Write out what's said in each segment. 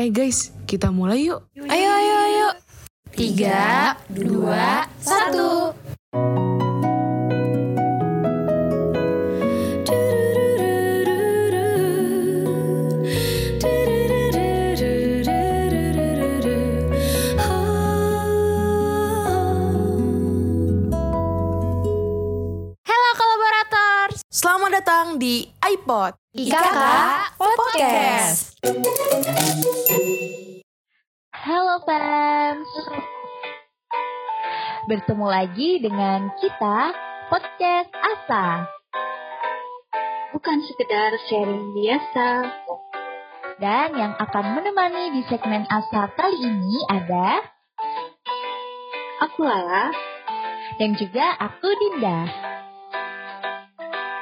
Eh guys, kita mulai yuk. Ayo, ayo, ayo. Tiga, dua, satu. Selamat datang di iPod. IKK Podcast. Halo fans Bertemu lagi dengan kita Podcast Asa. Bukan sekedar sharing biasa. Dan yang akan menemani di segmen Asa kali ini ada Aku Lala, Dan juga aku Dinda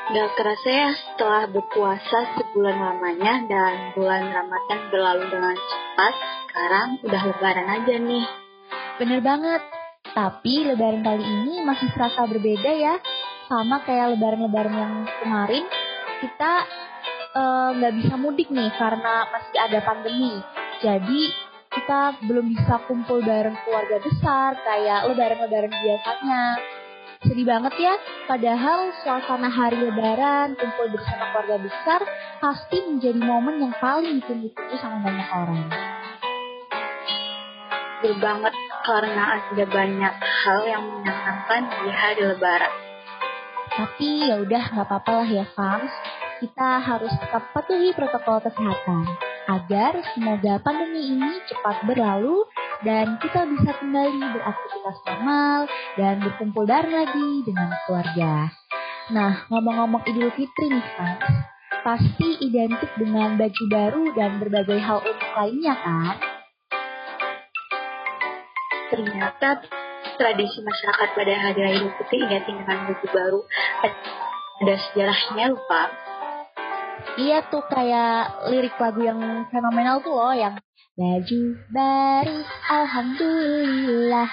gak kerasa ya setelah berpuasa sebulan lamanya dan bulan Ramadan berlalu dengan cepat, sekarang udah lebaran aja nih. Bener banget Tapi lebaran kali ini masih terasa berbeda ya. Sama kayak lebaran-lebaran yang kemarin Kita eh, nggak bisa mudik nih karena masih ada pandemi. Jadi kita belum bisa kumpul bareng keluarga besar kayak lebaran-lebaran biasanya Sedih banget ya, padahal suasana hari lebaran kumpul bersama keluarga besar pasti menjadi momen yang paling ditunggu-tunggu sama banyak orang. Betul banget karena ada banyak hal yang menyenangkan di hari lebaran. Tapi ya udah nggak apa-apa lah ya fans. Kita harus tetap patuhi protokol kesehatan agar semoga pandemi ini cepat berlalu dan kita bisa kembali beraktivitas normal dan berkumpul bareng lagi dengan keluarga. Nah, ngomong-ngomong Idul Fitri nih fans, pasti identik dengan baju baru dan berbagai hal unik lainnya kan? Ternyata tradisi masyarakat pada hari raya Idul Fitri identik dengan baju baru. Ada sejarahnya lupa. Iya tuh kayak lirik lagu yang fenomenal tuh loh yang baju baru alhamdulillah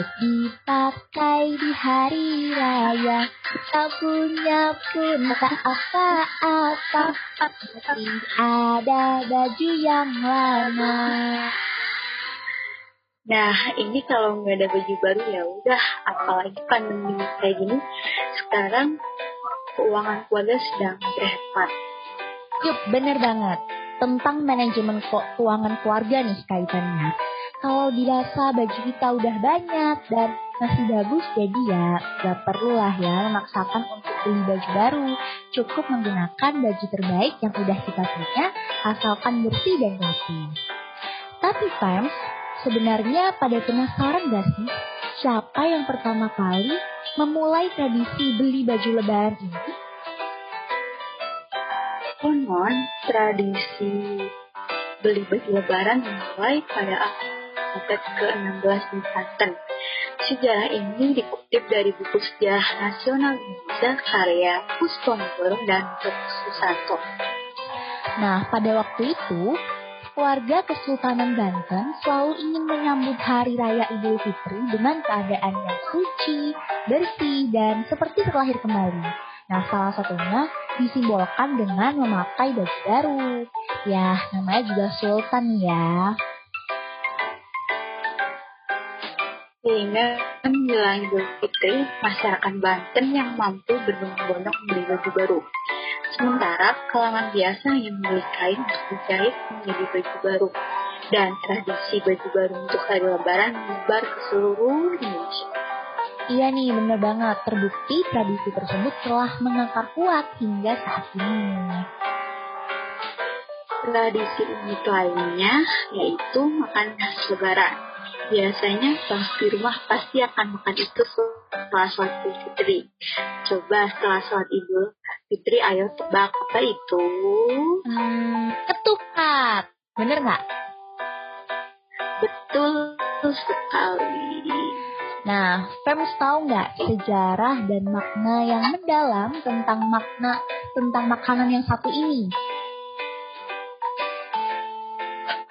untuk dipakai di hari raya tak punya pun tak apa-apa tapi ada baju yang lama Nah, ini kalau nggak ada baju baru ya udah, apalagi pandemi kayak gini. Sekarang keuangan keluarga sedang berhemat. Yup, bener banget. Tentang manajemen keuangan keluarga nih kaitannya. Kalau dirasa baju kita udah banyak dan masih bagus, jadi ya gak perlu lah ya memaksakan untuk beli baju baru. Cukup menggunakan baju terbaik yang udah kita punya, asalkan bersih dan rapi. Tapi fans, sebenarnya pada penasaran gak sih siapa yang pertama kali memulai tradisi beli baju lebaran ini? Konon, tradisi beli baju lebaran dimulai pada abad ke-16 di Banten. Sejarah ini dikutip dari buku sejarah nasional Indonesia karya Pusponegoro dan Dr. Susanto. Nah, pada waktu itu, keluarga Kesultanan Banten selalu ingin menyambut Hari Raya Idul Fitri dengan keadaan yang suci, bersih, dan seperti terlahir kembali. Nah, salah satunya disimbolkan dengan memakai baju baru. Ya, namanya juga Sultan ya. Sehingga menjelang Idul Fitri, masyarakat Banten yang mampu berbondong-bondong membeli baju baru. Sementara kalangan biasa yang membeli kain untuk dijahit menjadi baju baru. Dan tradisi baju baru untuk hari lebaran menyebar ke seluruh Indonesia. Iya nih, bener banget. Terbukti tradisi tersebut telah mengakar kuat hingga saat ini. Tradisi unik lainnya yaitu makan khas lebaran. Biasanya bang di rumah pasti akan makan itu setelah sholat Idul Fitri. Coba setelah sholat Idul Fitri, ayo tebak apa itu? Hmm, ketupat. Bener nggak? Betul sekali. Nah, Fems tahu nggak sejarah dan makna yang mendalam tentang makna tentang makanan yang satu ini?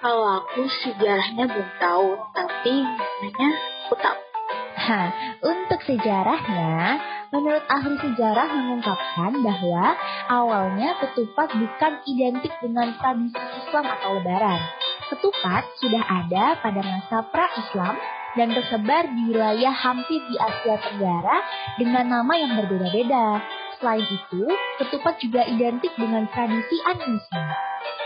Kalau aku sejarahnya belum tahu, tapi maknanya aku tahu. Nah, untuk sejarahnya, menurut ahli sejarah mengungkapkan bahwa awalnya ketupat bukan identik dengan tradisi Islam atau lebaran. Ketupat sudah ada pada masa pra-Islam dan tersebar di wilayah hampir di Asia Tenggara dengan nama yang berbeda-beda. Selain itu, ketupat juga identik dengan tradisi animisme.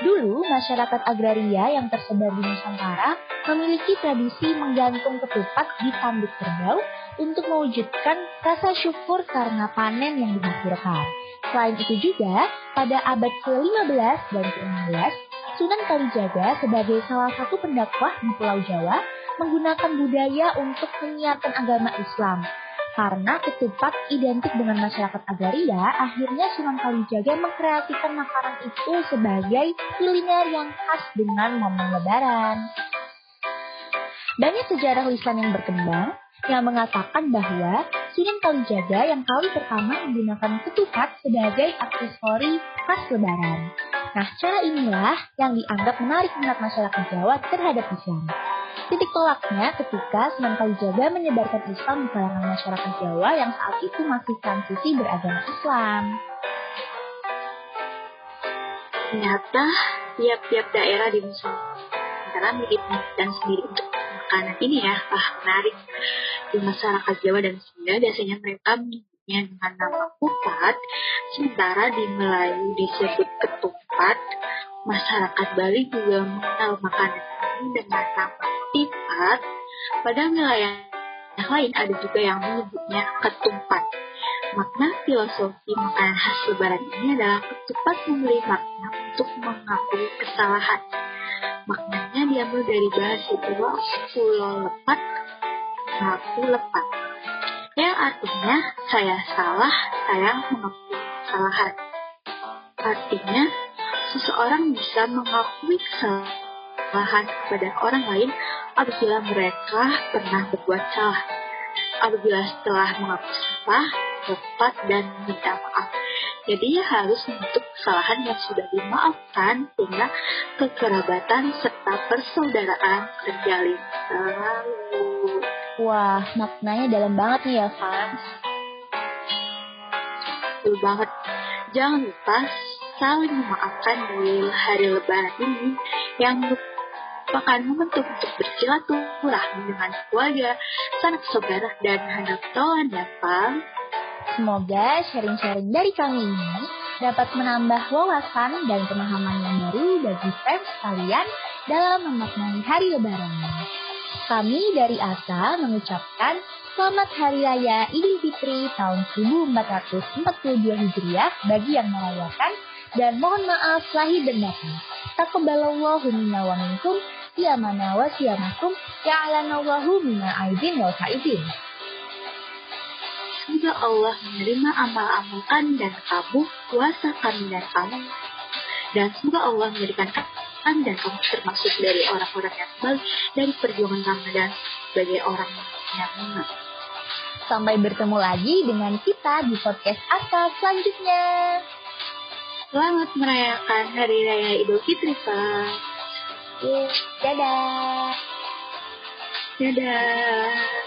Dulu, masyarakat agraria yang tersebar di Nusantara memiliki tradisi menggantung ketupat di tanduk kerbau untuk mewujudkan rasa syukur karena panen yang dihasilkan. Selain itu juga, pada abad ke-15 dan ke-16, Sunan Kalijaga sebagai salah satu pendakwah di Pulau Jawa menggunakan budaya untuk menyiarkan agama Islam. Karena ketupat identik dengan masyarakat agraria, akhirnya Sunan Kalijaga mengkreasikan makanan itu sebagai kuliner yang khas dengan momen lebaran. Banyak sejarah lisan yang berkembang yang mengatakan bahwa Sunan Kalijaga yang kali pertama menggunakan ketupat sebagai aksesori khas lebaran. Nah, cara inilah yang dianggap menarik minat masyarakat Jawa terhadap Islam. Titik tolaknya ketika Sunan Kalijaga menyebarkan Islam di kalangan masyarakat Jawa yang saat itu masih transisi beragama Islam. Ternyata tiap-tiap daerah di Nusantara mirip dan sendiri untuk makanan ini ya. Wah, menarik. Di masyarakat Jawa dan Sunda biasanya mereka menyebutnya dengan nama kupat, sementara di Melayu disebut ketupat. Masyarakat Bali juga mengenal makanan ini dengan nama tipat. Pada wilayah yang lain ada juga yang menyebutnya ketumpat. Makna filosofi makanan khas lebaran ini adalah ketupat memberi makna untuk mengakui kesalahan. Maknanya diambil dari bahasa Jawa pulau lepat, ngaku lepat. Yang artinya saya salah, saya mengakui kesalahan. Artinya seseorang bisa mengakui kesalahan kepada orang lain apabila mereka pernah berbuat salah. Apabila setelah mengaku salah, tepat dan minta maaf. Jadi harus untuk kesalahan yang sudah dimaafkan sehingga kekerabatan serta persaudaraan terjalin selalu. Wah, maknanya dalam banget nih ya, fans. Betul banget. Jangan lupa saling memaafkan di hari lebaran ini yang merupakan momentum untuk bersilaturahmi dengan keluarga, sanak saudara, dan anak kawan ya, Pak. Semoga sharing-sharing dari kami ini dapat menambah wawasan dan pemahaman yang baru bagi fans kalian dalam memaknai hari lebaran. Kami dari ASA mengucapkan Selamat Hari Raya Idul Fitri tahun 1442 Hijriah bagi yang merayakan dan mohon maaf lahir dan batin. Taqabbalallahu minna wa minkum siyamana wa siyamakum ya'lanallahu minna aidin wa sa'idin. Semoga Allah menerima amal-amal kami dan kamu, puasa kami dan kamu. Dan semoga Allah menjadikan kami dan kamu termasuk dari orang-orang yang baik dari perjuangan Ramadan sebagai orang yang menang. Sampai bertemu lagi dengan kita di podcast Asa selanjutnya. Selamat merayakan Hari Raya Idul Fitri, Pak. Yeay, dadah. Dadah.